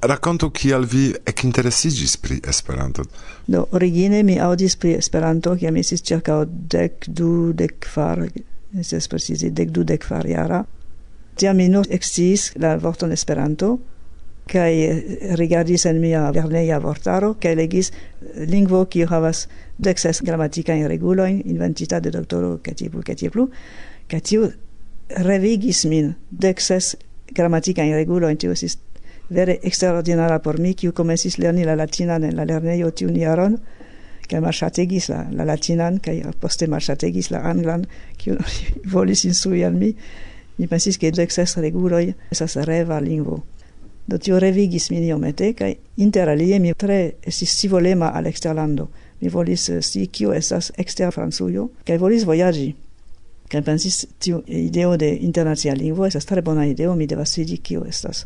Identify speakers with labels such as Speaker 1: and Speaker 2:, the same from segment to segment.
Speaker 1: Rakontu kial vi ekinteresigis pri Esperanto.
Speaker 2: Do origine mi audis pri Esperanto kiam estis ĉirkaŭ dec du dek kvar, estas precize dec du dec far jara. Tiam mi nur eksciis la vorton Esperanto kaj rigardis en mia verneia vortaro kaj legis lingvo kiu havas dec ses gramatikajn regulojn inventita de doktoro kaj tie plu kaj tie plu kaj tiu revigis min dec ses gramatikajn regulojn tiu estis vere extraordinara por mi, kiu komencis lerni la latinan en la lerneio tiun jaron, kaj malŝategis la, la latinan, kai poste malŝategis la anglan, kiu volis instrui al mi. Mi pensis, che dek ses reguloj estas reva lingvo. Do tio revigis min iomete, kai inter alie mi tre esis si volema al exterlando, Mi volis eh, si kiu estas exter Francujo, kai volis voyagi, kai pensis, tiu ideo de internacia lingvo esas tre bona ideo, mi devas vidi kiu estas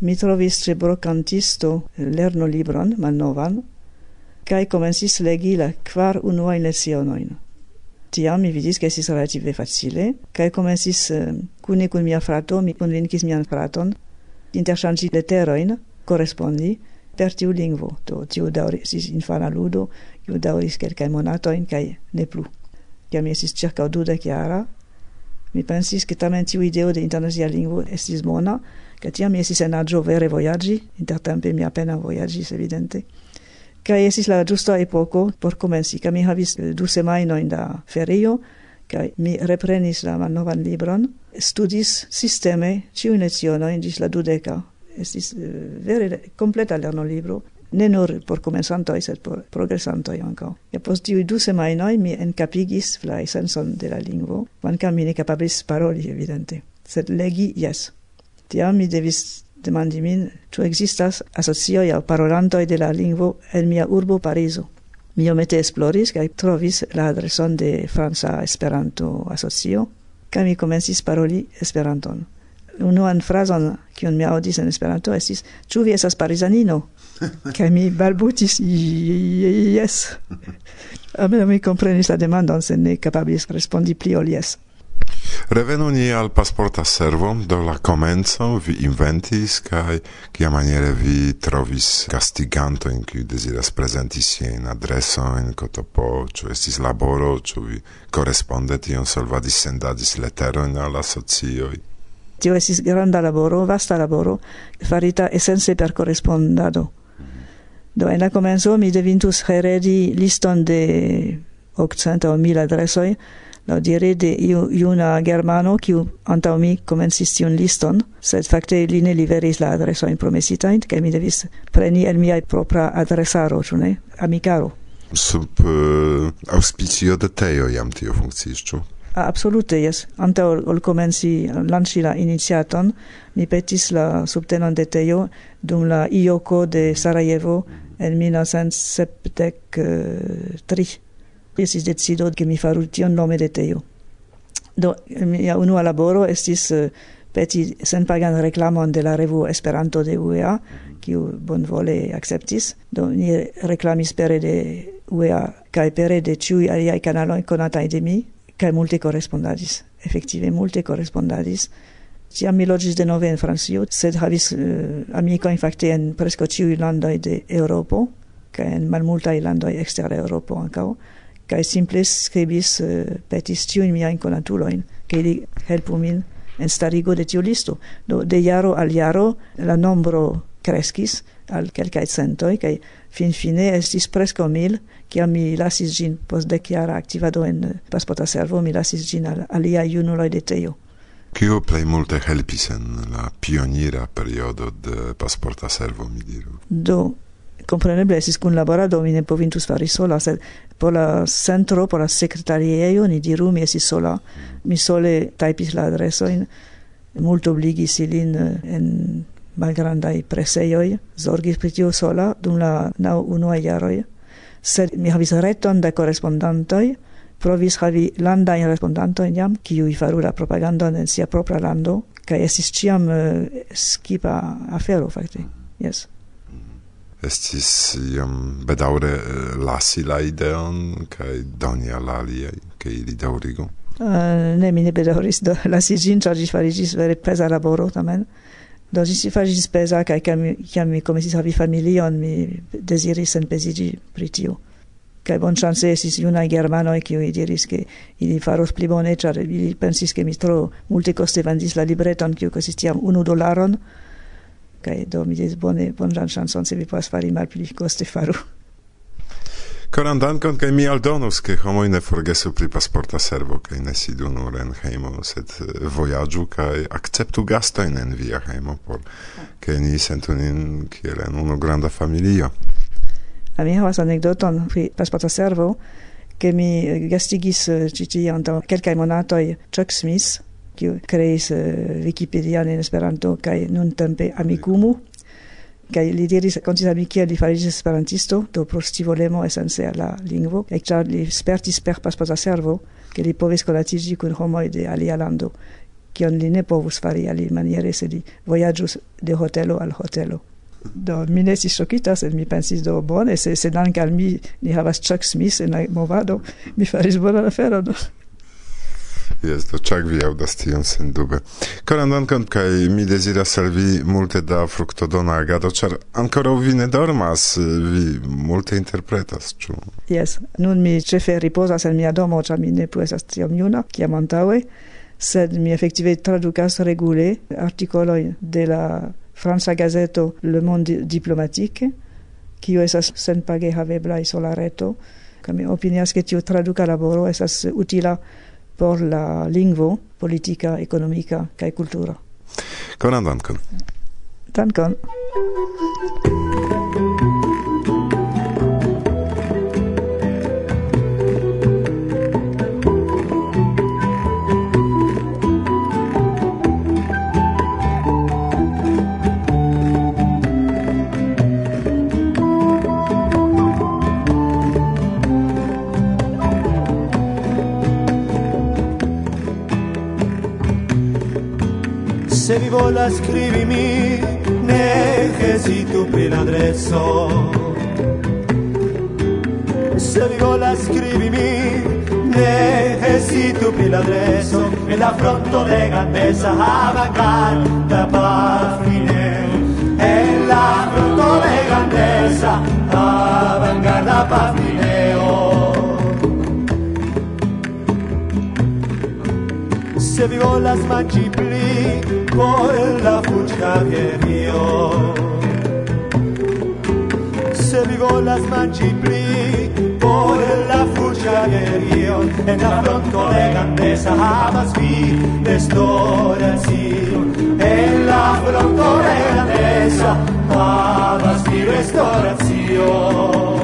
Speaker 2: mi trovis ce brocantisto lerno libron malnovan, cae comensis legi la quar unuain lecionoin. Tiam mi vidis che esis relative facile, cae comensis uh, eh, cune cun mia frato, mi convincis mian fraton, interchangi letteroin, correspondi, per tiu lingvo, to tiu dauris infana ludo, iu dauris quelcae monatoin, cae ne plu. Ciam esis circa duda chiara, mi pensis che tamen tiu ideo de internazia lingvo estis bona, ca tiam esis en agio vere voyagi, intertempe mi appena voyagis evidente, ca esis la giusta epoco por comensi, ca mi havis du semainoin da ferio, ca mi reprenis la novan libron, studis sisteme ciun lezionoin gis la dudeca, estis eh, vere completa lerno libro, ne nur por comensantoi, sed por progressantoi anco E post tiui du semainoi mi encapigis la essenson de la lingvo, quancam mi ne capabis paroli, evidente. Sed legi, yes. Tiam mi devis demandi min, tu existas asocioi au parolantoi de la lingvo en mia urbo Parizo. Mi omete esploris kaj trovis la adreson de Fransa Esperanto Asocio kaj mi comencis paroli Esperanton. Unuan frazon kiun mi audis en Esperanto estis "Ĉu vi esas parizanino?" kaj mi balbutis yes. Amen mi comprenis la demandon, se ne kapablis respondi pli ol yes.
Speaker 1: Revenu ni al pasporta servo, do la comenzo vi inventis, cae cia maniere vi trovis gastigantoin, cui desiras presenti sien adresoin, cotopo, ciu estis laboro, ciu vi correspondeti, on solvadis, sendadis leteroin al asocioi.
Speaker 2: Tio estis granda laboro, vasta laboro, farita essense per correspondado. Do en la comenzo mi devintus heredi liston de octcenta o 1000 adresoi, la dire de iu, iuna germano, kiu antaŭ mi komencis tiun liston, sed fakte li ne liveris la adresojn promesitajn, kaj mi devis preni el mia propra adresaro, ĉu ne? Amikaro.
Speaker 1: Sub uh, auspicio de Teo jam tio funkciis, ĉu?
Speaker 2: Ah, absolute, yes. Ante ol, ol comenci lanci la iniziaton, mi petis la subtenon de Teo dum la IOCO de Sarajevo en 1973 estis decido che mi faru tion nome de Teo. Do, mia unua laboro estis uh, peti senpagan reclamon de la revu Esperanto de UEA, kiu bonvole acceptis. Do, ni reclamis pere de UEA kai pere de ciui aliai canaloi conatai de mi, kaj multe correspondadis, effective multe correspondadis. Tiam mi logis de nove en Francio, sed havis uh, amikojn fakte en presco ciui landoi de Europo, kai en malmultai landoi exter Europo ancao, kai simple scribis uh, petis tiun miain conatuloin, che li helpu min en starigo de tiu listo. Do, de jaro al jaro la nombro crescis al quelcae centoi, kai fin fine estis presco mil, cia mi lasis gin, post de jara activado en eh, paspota servo, mi lasis gin al alia junuloi de teio.
Speaker 1: Kio plei multe helpis en la pionira periodo de pasporta servo, mi diru?
Speaker 2: Do, compreneble esis cun laborado mi ne povintus fari sola sed por la centro por la sekretariejo ni diru mi esis sola. Mi sole tajpis la adresojn multe obligis ilin eh, en malgrandai presejoj zorgis pri tio sola dum la naŭ unuaj jaroj. Sed mi havis reton de korespondantoj provis havi landajn respondantojn jam kiuj faru la propagandon en sia propra lando kaj esis ciam uh, eh, skipa afero fakte. Jes
Speaker 1: estis iam bedaure eh, lasi la ideon kaj doni al aliaj ke ili daŭrigu.
Speaker 2: Uh, ne mi ne bedaŭris do lasi ĝin ĉar ĝi fariĝis vere peza laboro tamen. Do ĝi fariĝis peza kaj kiam kiam mi komencis havi familion mi deziris senpeziĝi pri tio. Kaj bonŝance estis junaj germanoj kiuj diris ke ili faros pli bone ĉar ili pensis ke mi tro multekoste vendis la libreton kiu kostis tiam unu dolaron. Kaj do mi diris bone, bonan chanson se vi povas fari malpli koste faru.
Speaker 1: Koran dankon, kaj mi aldonus, ke homoj ne forgesu pri pasporta servo, kaj ne sidu nur en hejmo, sed eh, vojaĝu kaj akceptu gastojn en via hejmo, por ke ni sentu nin kiel en unu granda familio.
Speaker 2: A mi havas anekdoton pri pasporta servo, ke mi gastigis eh, ĉi tie antaŭ kelkaj monatoj Chuck Smith, kiu kreis eh, uh, Wikipedia en Esperanto kaj nuntempe Amikumu. Kaj li diris konstante kiel li fariĝis esperantisto do pro scivolemo esence al la lingvo. Kaj ĉar li spertis per paspoza servo ke li povis konatiĝi kun homoj de alia lando kion li ne povus fari alimaniere se li vojaĝus de hotelo al hotelo. Do mi ne estis ŝokita sed mi pensis do bone se sedank al mi ni havas Chuck Smith en la movado mi faris bonan aferon.
Speaker 1: Yes, do ĉar vi aŭdas tion sendube. Koran dankon kaj mi deziras al vi multe da fruktodona agado, ĉar ankoraŭ vi ne dormas, vi multe interpretas, ĉu?
Speaker 2: Jes, nun mi ĉefe riposas en mia domo, ĉar mi ne puesas tiom juna kiam antaue, sed mi efektive tradukas regule artikolojn de la franca gazeto Le Monde Diplomatique, kio esas senpage haveblaj sur la reto, kaj mi opinias ke tiu traduka laboro esas utila por la lingvo politica, economica kaj kultura.
Speaker 1: Konan dankon.
Speaker 2: Dankon.
Speaker 3: Vola scrivimi necesito per l'adresso se vi vola scrivimi necesito per l'adresso e l'affronto de grandezza avangarda pafine e se vi volas mangi pli por la fuccaglierio se vi volas mangi pli por la fuccaglierio en la fronto de grandeza havas vi restauración en la fronto de grandeza havas vi restauración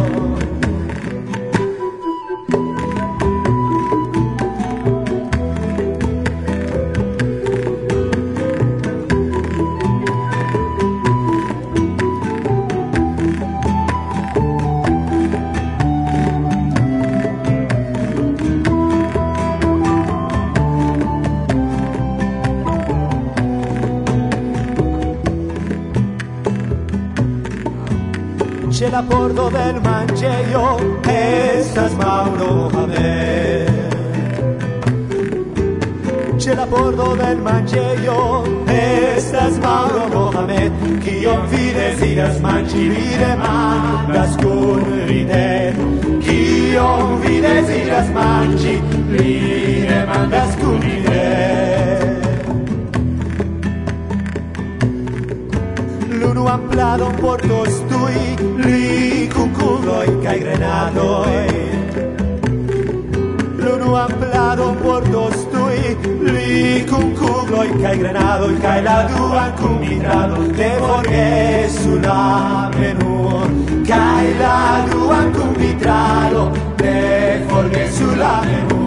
Speaker 3: c'è l'accordo del mangeio estas Mauro Javier c'è l'accordo del mangeio estas Mauro Mohamed chi Kion vi desiras mangi vi demandas con ride. Chi Kion vi desiras mangi vi demandas con ride. ampladon por tostui li cuculoi cae grenadoi. L'unu ampladon por tostui li cuculoi cae grenadoi cae la duan cum de de borgesu la menur cae la duan cum de de borgesu la menur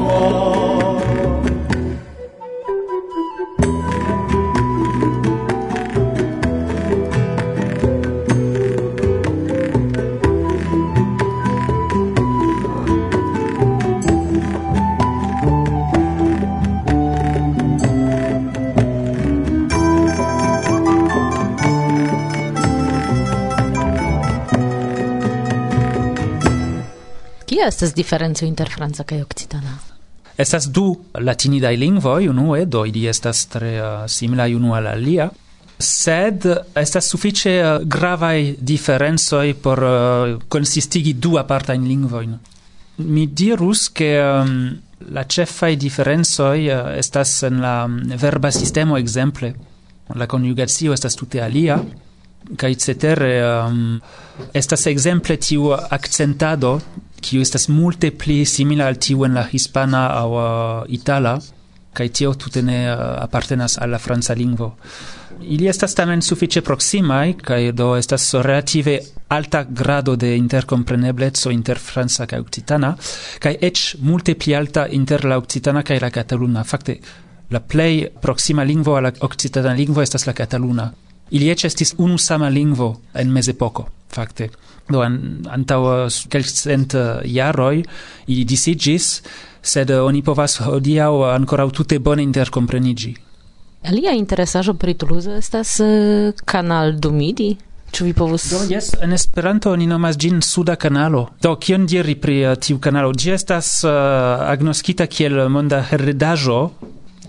Speaker 4: kia estas diferenco inter franca kaj okcitana?
Speaker 5: Estas du latinidaj lingvoj unue, do ili estas tre uh, similaj unu al alia, sed estas sufiĉe uh, gravaj diferencoj por uh, konsistigi du apartajn lingvojn. Mi dirus ke um, la ĉefaj diferencoj uh, estas en la um, verba sistemo exemple la conjugatio estas tute alia kaj cetere um, estas exemple tiu accentado kiu estas multe pli simila al tiu en la hispana aŭ uh, itala kaj tio tute ne uh, apartenas al la franca lingvo. Ili estas tamen sufiĉe proksimaj kaj do estas relative alta grado de interkomprenebleco inter franca kaj okcitana kaj eĉ multe pli alta inter la okcitana kaj la kataluna. Fakte la plej proksima lingvo al la okcitana lingvo estas la kataluna. Ili ec estis unu sama lingvo en mezepoko fakte. Do, an, antaŭ uh, kelkcent uh, jaroi ili disiĝis sed uh, oni povas hodiaŭ ankoraŭ tute bone intercomprenigi.
Speaker 4: Alia interesajo pri Toulouse estas canal uh, du Midi, Ĉu vi povus
Speaker 5: Do jes, en Esperanto oni nomas ĝin Suda Kanalo. Do kion diri pri uh, tiu kanalo? Ĝi estas uh, agnoskita kiel monda heredaĵo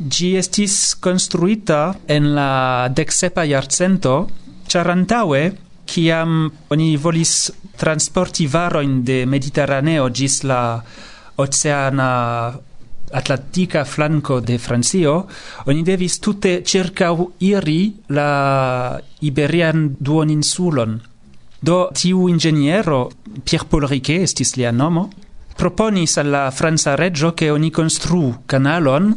Speaker 5: Gi estis construita en la decsepa jarcento, char antaue, ciam oni volis transporti varoin de Mediterraneo gis la oceana atlantica flanco de Francio, oni devis tutte circa iri la Iberian duoninsulon. Do tiu ingeniero, Pierre-Paul Riquet, estis lia nomo, proponis alla Franza Reggio che oni constru canalon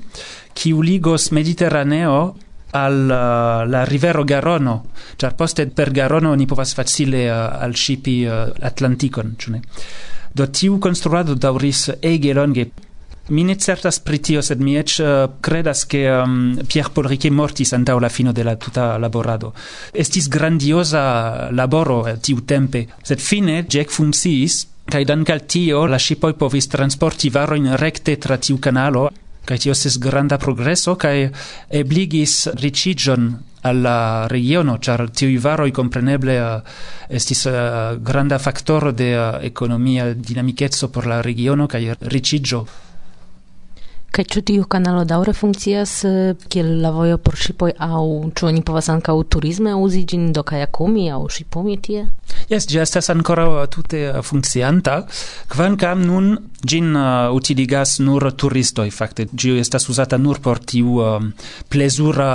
Speaker 5: qui ligos Mediterraneo al uh, la rivero Garono, char poste per Garono ni povas facile uh, alŝipi uh, Atlanticon, cune. ne? Do tiu construado dauris ege longe. Mi ne certas pri tio, sed mi ec uh, credas che um, Pierre Paul Riquet mortis antau la fino de la tuta laborado. Estis grandiosa laboro uh, tiu tempe, sed fine Jack funkciis, kaj dankal tio la shipoi povis transporti varojn recte tra tiu canalo kaj tio ses granda progresso kaj ebligis alla al la regiono ĉar tiuj compreneble uh, estis eh, granda factor de eh, ekonomia dinamikeco por la regiono kai ricigio
Speaker 4: Kaj ĉu tiu kanalo daŭre funkcias eh, kiel la vojo por ŝipoj aŭ ĉu oni povas ankaŭ turisme uzi ĝin do kajakumi aŭ ŝipumi tie?
Speaker 5: Jes, ĝi estas ankoraŭ tute funkcianta, kvankam nun gin uh, utiligas nur turistoj fakte. Ĝi estas uzata nur por tiu uh, plezura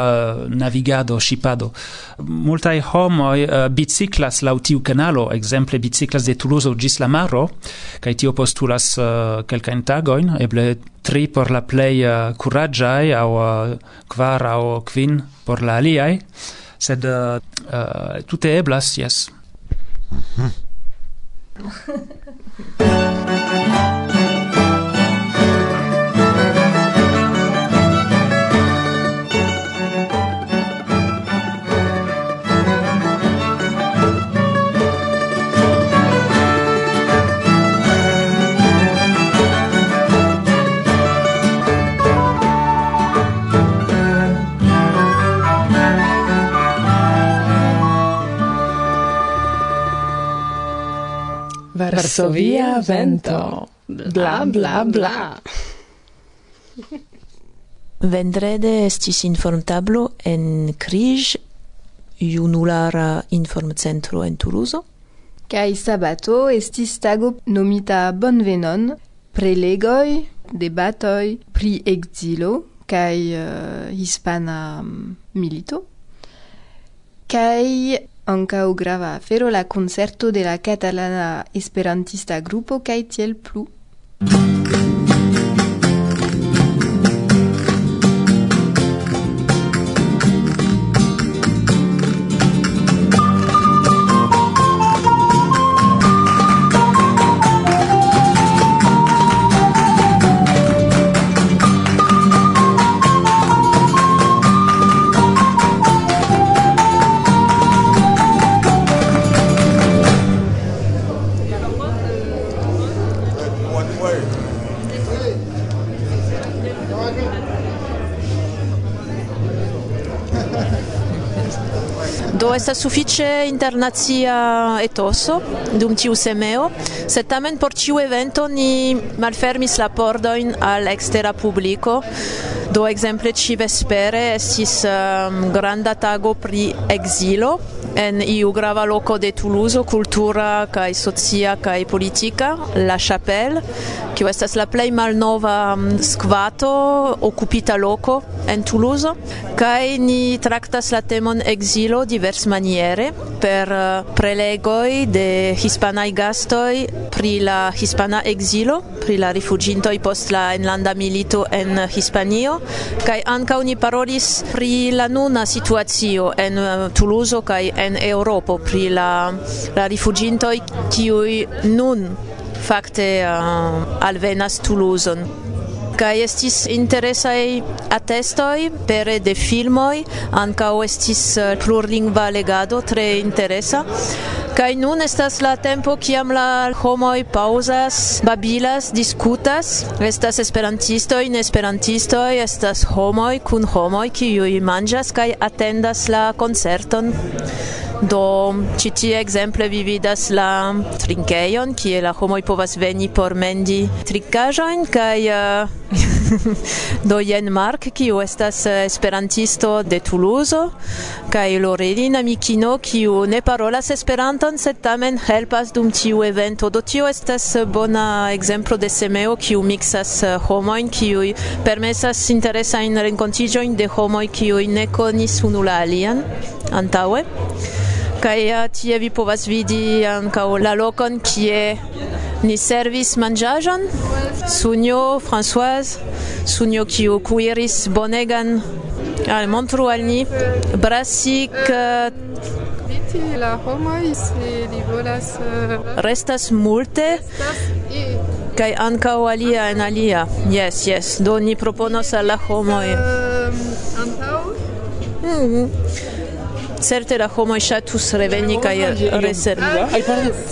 Speaker 5: navigado ŝipado multaj homoj uh, biciklas laŭ tiu kanalo. Ekzemple biciklas de Toulouse ĝis la maro kaj tio postulas uh, kelkajn tagojn. Eble tri por la plej uh, au uh, kvar au kvin por la aliai sed uh, uh, tute eblas yes mm -hmm.
Speaker 6: Varsovia vento. Bla bla bla.
Speaker 7: Vendrede estis informtablo en Crij, junulara informcentro en Toulouse.
Speaker 6: Kai sabato estis tago nomita Bonvenon, prelegoi, debatoi pri exilo kai uh, eh, hispana mm, milito. Kai Ancao grava afero la concerto de la catalana esperantista grupo kaj tiel plu.
Speaker 7: estas sufiĉe internacia etoso dum tiu semeo, sed tamen por ĉiu evento ni malfermis la pordojn al ekstera publiko. Do ekzemple ĉi vespere estis um, granda tago pri ekzilo en iu grava loco de Toulouse, cultura kaj socia kaj politica, La Chapelle, kiu estas la plej malnova mm, skvato okupita loco en Toulouse, kaj ni traktas la temon exilo diversmaniere per eh, prelegoi de hispanaj gastoi pri la hispana exilo, pri la rifugintoi post la enlanda milito en Hispanio, kaj ankaŭ ni parolis pri la nuna situazio en eh, Toulouse kaj en en Europa pri la la rifuĝintoj kiuj nun fakte uh, alvenas Toulouzon. Kai estis interesai attestoi pere de filmoi ankaŭ estis eh, plurlingva legado tre interesa. kai nun estas la tempo kiam la homoi pausas babilas, diskutas. Estas esperantistoj, neesperantistoj, estas homoi kun homoj kiuj manĝas kai atendas la koncerton. Do ci tie exemple vi vidas la trinkejon kie la homoj povas veni por mendi trikajon kaj uh, do jen Mark kiu estas eh, esperantisto de Toulouse kaj Lorelin amikino kiu ne parolas Esperanton sed tamen helpas dum tiu evento. Do tio estas bona ekzemplo de semeo kiu miksas eh, homojn kiuj permesas interesajn renkontiĝojn de homoj kiuj ne konis unu la alian antaŭe. Kaj eh, tie vi povas vidi ankaŭ la lokon kie ni servis manĝaĵon. Sunjo Françoise, Sunjo kiu kuiris bonegan al montru al ni. Brasik
Speaker 8: la homoj se li volas eh,
Speaker 7: restas multe. kaj ankaŭ alia en alia. Yes, yes, do ni proponos al la homoj.
Speaker 8: Eh, antaŭ? Mhm.
Speaker 7: Certe la homoj ŝatus reveni kaj reservi.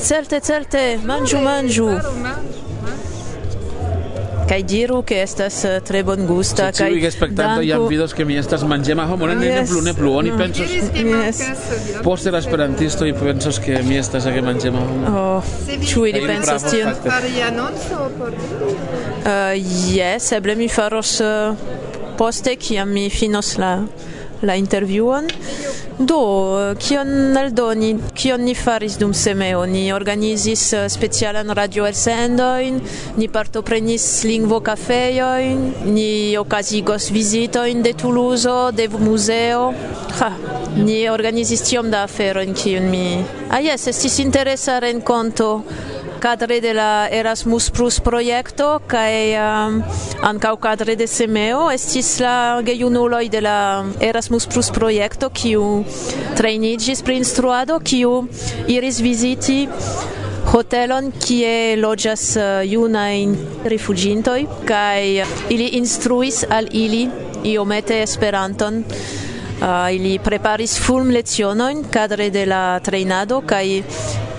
Speaker 7: Certe, certe, manĝu, manĝu. Kaj diru ke estas eh, tre bongusta kaj
Speaker 9: Ĉiuj respektanto jam vidos ke mi estas manĝema homo, ne ne plu, ne plu, oni mm.
Speaker 7: pensos
Speaker 9: poste la esperantisto i pensos ke mi estas ege manĝema homo.
Speaker 7: Oh, ĉu ili pensas tion?
Speaker 8: Fari anonco por
Speaker 7: Uh, yes, eble mi faros uh, poste kiam mi finos la la intervjuon. Do, kion aldoni, kion ni faris dum semeo? Ni organizis eh, specialan radio elsendojn, ni partoprenis lingvo kafejojn, ni okazigos vizitojn de Toulouse, de museo. Ha, ni organizis tiom da aferojn, kiun mi... Ah, yes, estis interesa renconto cadre de la Erasmus Plus projekto kaj um, ankaŭ cadre de Semeo estis la gejunuloj de la Erasmus Plus projekto kiu trejniĝis pri instruado kiu iris viziti hotelon kie loĝas uh, junajn rifuĝintoj kaj ili instruis al ili iomete Esperanton Uh, ili preparis fulm lecionojn kadre de la trejnado kaj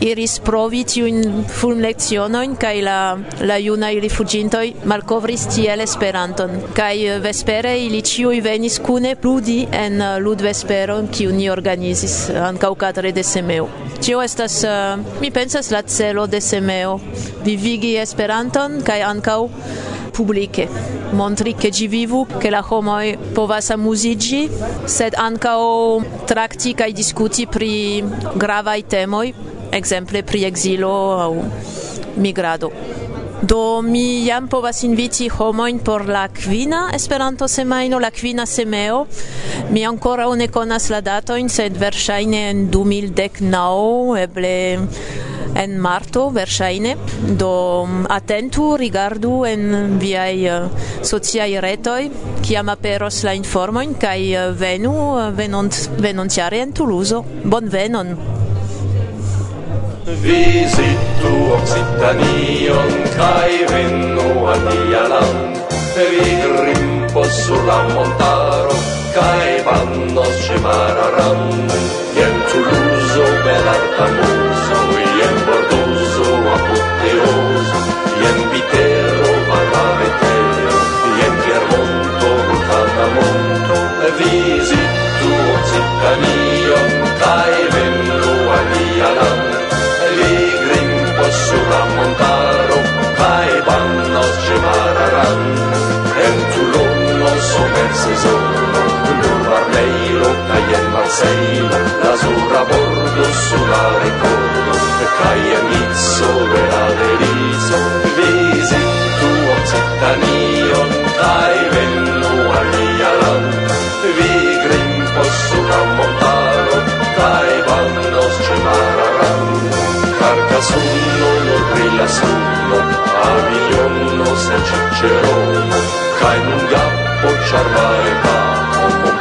Speaker 7: iris provi tiujn fulm lecionojn kaj la, la junaj rifuĝintoj malkovris tiel Esperanton. Kaj vespere ili ĉiuj venis kune pludi en ludvesperon kiu ni organizis ankaŭ kadre de Semeo. Tio estas, uh, mi pensas, la celo de Semeo, vivigi Esperanton kaj ankaŭ publike, montri che gi vivu, che la homoi povas amuzigi, sed ancao trakti kaj diskuti pri gravaj temoj, ekzemple pri exilo aŭ migrado. Do mi jam povas inviti homojn por la kvina Esperanto semajno, la kvina semeo. Mi ankoraŭ ne konas la datojn, sed verŝajne en 2019, eble en marto verŝajne do atentu rigardu en viaj eh, sociaj retoj kiam aperos la informojn kaj eh, venu eh, venont venontjare en bon bonvenon
Speaker 10: Visitu Occitanion Kai venu al nia land Vigrimpos sur la montaro Kai vannos ce mararam Jen Toulouse belarta muso Marseille, l'azzurra bordo sulla ricordo, Cagliamizzo la deriso, visitu Occitanio, dai vennu all'Ialan, vi grimpo sulla montaro, dai bandos c'è mararan, Carcasunno, Rilassunno, Avillonno, San Cicerone, cae nun gappo ciarmare papo,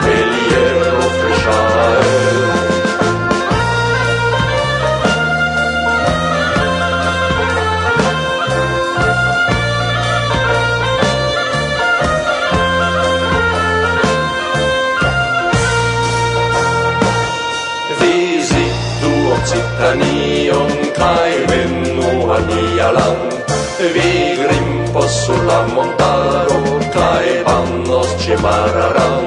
Speaker 10: Bararau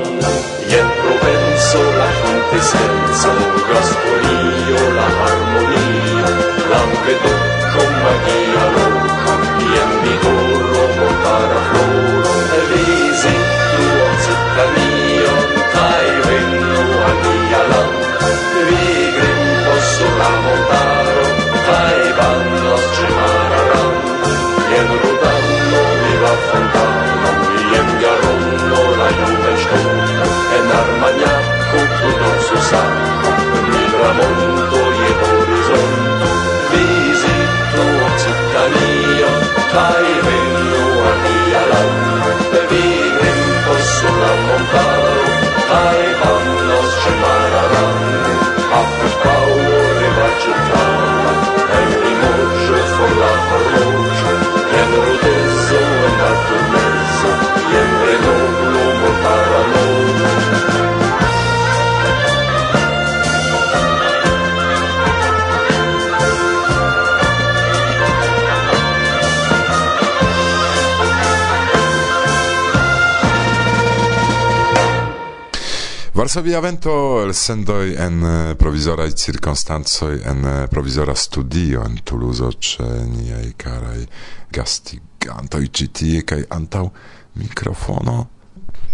Speaker 1: Varsovia vento el sendoi en eh, provizora i circostanzoi en eh, provisora studio en Toulouse ce niai carai gastigantoi citie kai antau microfono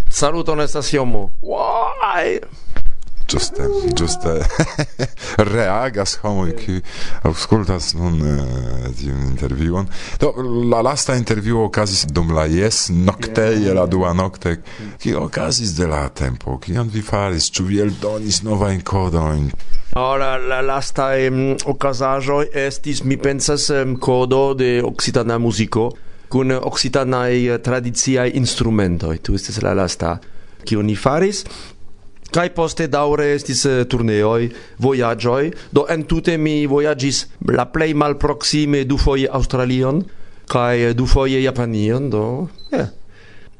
Speaker 11: Saluton estas Jomo. Why?
Speaker 1: Giuste, giuste. Reagas homo qui auscultas nun uh, tiun interviuon. Do, la lasta interviuo ocasis dum la jes nocte, yeah. la dua nocte. Ki ocasis de la tempo? Kion vi faris? Ĉu vi eldonis novajn kodojn?
Speaker 11: Ora, la lasta um, ocasajo estis, mi pensas, um, codo de occitana musico kun occitanae eh, tradiziae instrumentoi. Tu estes la lasta kiu ni faris Kai poste daure estis eh, turneoi, voyagioi, do entute mi voyagis la plej malproksime du foje Australion kaj eh, du foje Japanion, do. Yeah.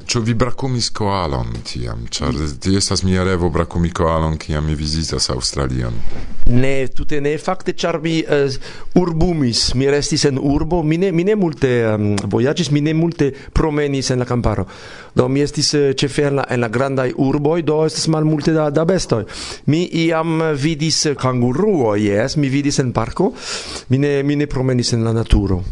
Speaker 1: Ĉu vi brakumis koalon tiam, ĉar ti estas mia revo brakumi koalon, kiam mi vizitas Aŭstralion?
Speaker 11: Ne, tute ne, fakte ĉar mi uh, urbumis, mi restis en urbo, mi ne, mi ne multe um, vojaĝis, mi ne multe promenis en la kamparo. Do mi estis uh, ĉefe en la, en la grandaj urboj, do estas malmulte da, da bestoj. Mi iam eh, vidis kanguruo, jes, mi vidis en parko, mi ne, mi ne promenis en la naturo.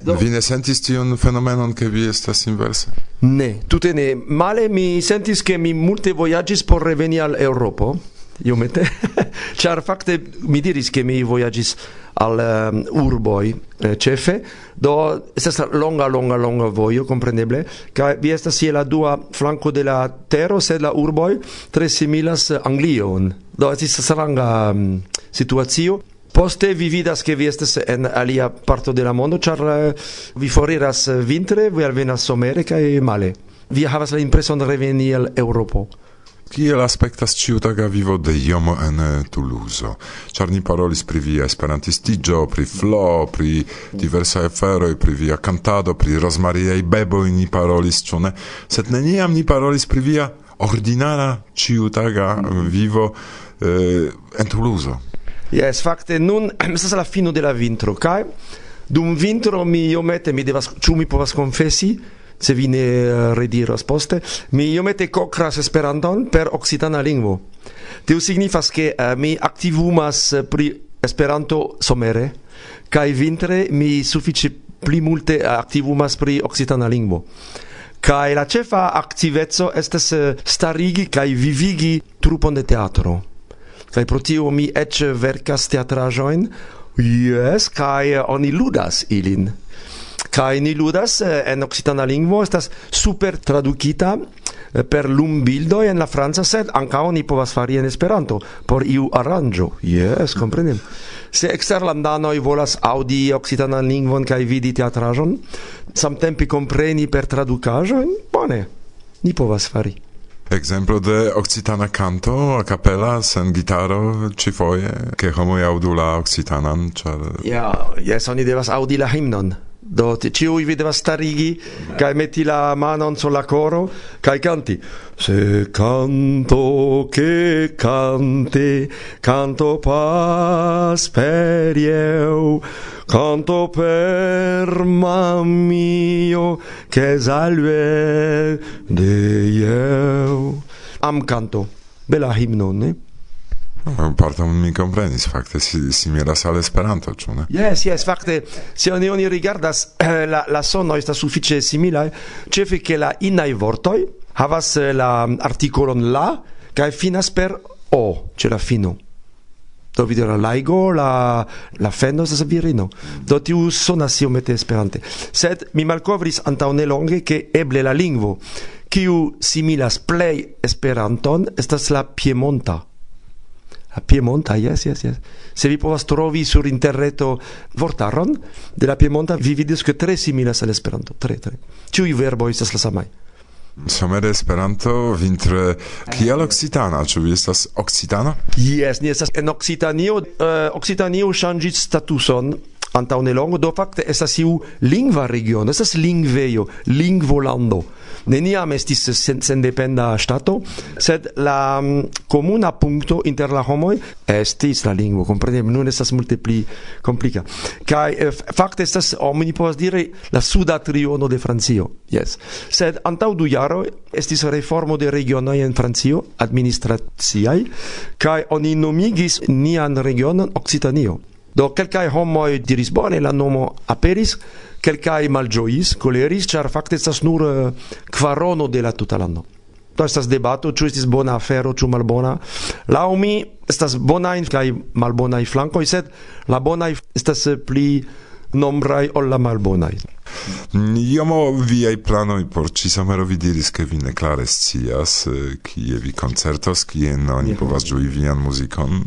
Speaker 1: Do. Vi ne sentis tion fenomenon che vi estas inverse?
Speaker 11: Ne, tute ne. Male mi sentis che mi multe voyagis por reveni al Europo, iomete. Char fakte mi diris che mi voyagis al um, urboi eh, cefe, do estas longa, longa, longa vojo, compreneble, ca vi estas je la dua flanco de la tero, sed la urboi tre similas Anglion. Do estis stranga um, situazio, Poste vi vidas che vi estes en alia parto de la mondo, char eh, vi foriras vintre, vi alvenas somere, cae male. Vi havas la impreson reveni al Europo.
Speaker 1: Kiel aspektas ciutaga vivo de Jomo en eh, Toulouse? Ĉar ni parolis pri via esperantistiĝo, pri flo, pri diversaj aferoj, pri via kantado, pri rozmariaj beboj ni parolis, ĉu ne? Sed neniam ni parolis pri via ordinara ciutaga vivo eh, en Toulouse.
Speaker 11: Yes, fakte nun estas la fino de la vintro kaj dum vintro mi iomete mi devas ĉu mi povas konfesi se vi ne eh, rediros poste mi iomete kokras Esperanton per okcitana lingvo. Tio signifas ke uh, mi aktivumas eh, pri Esperanto somere kaj vintre mi sufiĉe pli multe aktivumas pri okcitana lingvo. Kaj la ĉefa aktiveco estas starigi kaj vivigi trupon de teatro. Kaj pro tio mi ec verkas teatrajoin, yes, kai oni ludas ilin. kai ni ludas eh, en occitana lingvo, estas super tradukita eh, per lumbildoj en la franca, sed anka oni povas fari en Esperanto por iu aranjo Yes, komprenem. Se eksterlandanoj volas audi occitana lingvon kai vidi teatrajon samtempe kompreni per tradukajo bone, ni povas fari.
Speaker 1: Exemplo de occitana canto a capella sen gitaro ci foie che homo audu la occitanan char
Speaker 11: Ja, yes oni devas audi la himnon do ciui vi devas starigi kai metti la manon sur la coro kaj canti. se canto che cante canto pas per eu canto per mio che salve de eu. am canto bela himno ne
Speaker 1: Parton mi komprenis, fakte si, similas al Esperanto, ĉu ne?
Speaker 11: Yes, yes, fakte se oni oni rigardas eh, la la sono esta sufiĉe simila, eh, ĉefe ke la inaj vortoj havas eh, la artikolon la kaj finas per o ĉe la fino. do vidi la laigo la la fendo sa virino do ti u son asio mete esperante sed mi malcovris anta un elonge che eble la lingvo qui u similas play esperanton estas la piemonta La Piemonta, yes, yes, yes. Se vi povas trovi sur interreto vortaron de la Piemonta, vi vidis que tre similas al Esperanto, tre, tre. Ciui verbo estas la samai.
Speaker 1: Somere Esperanto vintre kiel occitana, ĉu vi estas occitana?
Speaker 11: Jes, ni estas en Occitanio, uh, Occitanio ŝanĝis statuson antaŭ nelongo, do fakte estas iu lingva regiono, estas lingvejo, lingvolando neniam estis sendependa stato, sed la mm, comuna punto inter la homoj estis la lingvo, kompreneble nun estas multe pli komplika. Kaj eh, fakte estas oni povas diri la suda triono de Francio. Yes. Sed antaŭ du jaroj estis reformo de regionoj en Francio, administraciaj, kaj oni nomigis nian regionon Occitanio. Do kelkaj homoj diris bone la nomo aperis, kelkaj malĝojis, koleris, ĉar fakte estas nur eh, kvarono de la tuta lando. Do estas debato, ĉu estis bona afero, ĉu malbona. Laŭ mi estas bonaj kaj malbonaj flankoj, sed la bonaj estas eh, pli nombraj ol la malbonaj.
Speaker 1: Iomo viaj planoj por ĉisamero vi diris, ke vi ne klare scias, eh, kie vi koncertos, kien oni povas ĝui vian muzikon.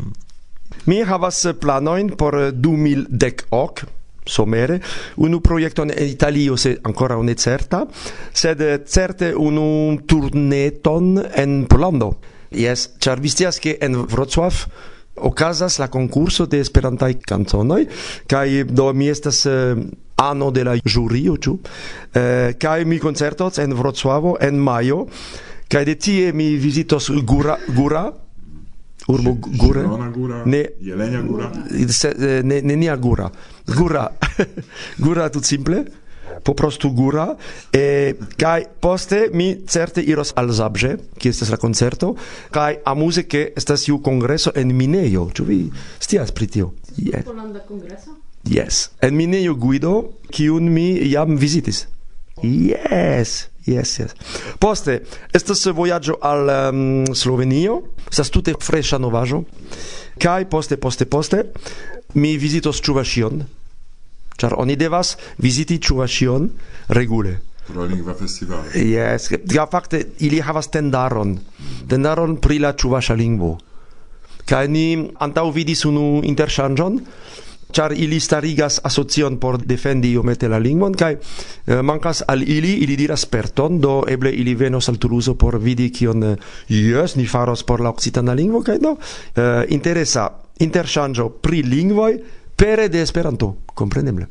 Speaker 11: Mi havas planoin por 2010 ok somere. Unu projekton en Italio se ancora ne certa sed certe unu turneton en Pollando. Yes, char vi scias ke en Wrocław okazas la konkurso de Esperantaj kanconoj kaj do mi estas uh, ano de la jurio ĉu? Uh, kaj mi koncertos en Wrocławo en majo kaj de tie mi vizitos Gura Gura urbo
Speaker 1: Gure. Gura,
Speaker 11: ne,
Speaker 1: Jelenia Gura.
Speaker 11: Se, ne, ne nenia Gura. Gura. gura tut simple. Po prostu Gura. E, kai poste mi certe iros al Zabrze, ki estas la concerto, kai amuse ke estas iu congreso en minejo. Ĉu vi stias pri tio? yes.
Speaker 4: Polanda?
Speaker 11: Yes. En minejo Guido, kiun mi jam vizitis. Yes. Yes, yes. Poste estas vojaĝo al um, Slovenio, estas tute freŝa novaĵo. Kaj poste poste poste mi vizitos Ĉuvaŝion. Ĉar oni devas viziti Ĉuvaŝion regule.
Speaker 1: Pro lingva festivalo.
Speaker 11: Yes, ja fakte ili havas tendaron. Tendaron pri la ĉuvaŝa lingvo. Kaj ni antaŭvidis unu interŝanĝon char ili starigas asocion por defendi iomete la lingvon kaj eh, mankas al ili ili diras perton do eble ili venos al Tuluzo por vidi kion eh, jes ni faros por la occitana lingvo kaj do eh, interesa interŝanĝo pri lingvoj pere de Esperanto kompreneble.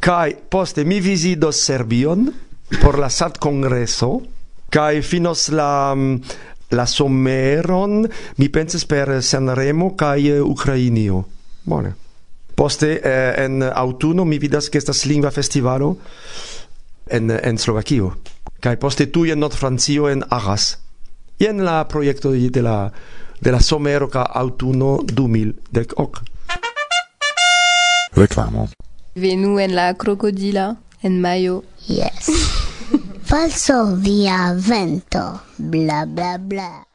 Speaker 11: Kaj poste mi vizitos Serbion por la sat kongreso kaj finos la mm, la someron mi pensas per Sanremo kaj eh, Ukrainio. Bone. poste eh, en autunno mi vidas que estas lingua festivalo en, en Slovaquio kai poste tu en not francio en agas y en la proyecto de, de la de la somero ka autunno 2000
Speaker 1: dec ok reclamo.
Speaker 6: Venu en la crocodila en mayo
Speaker 12: yes. Falso via vento. Bla bla bla.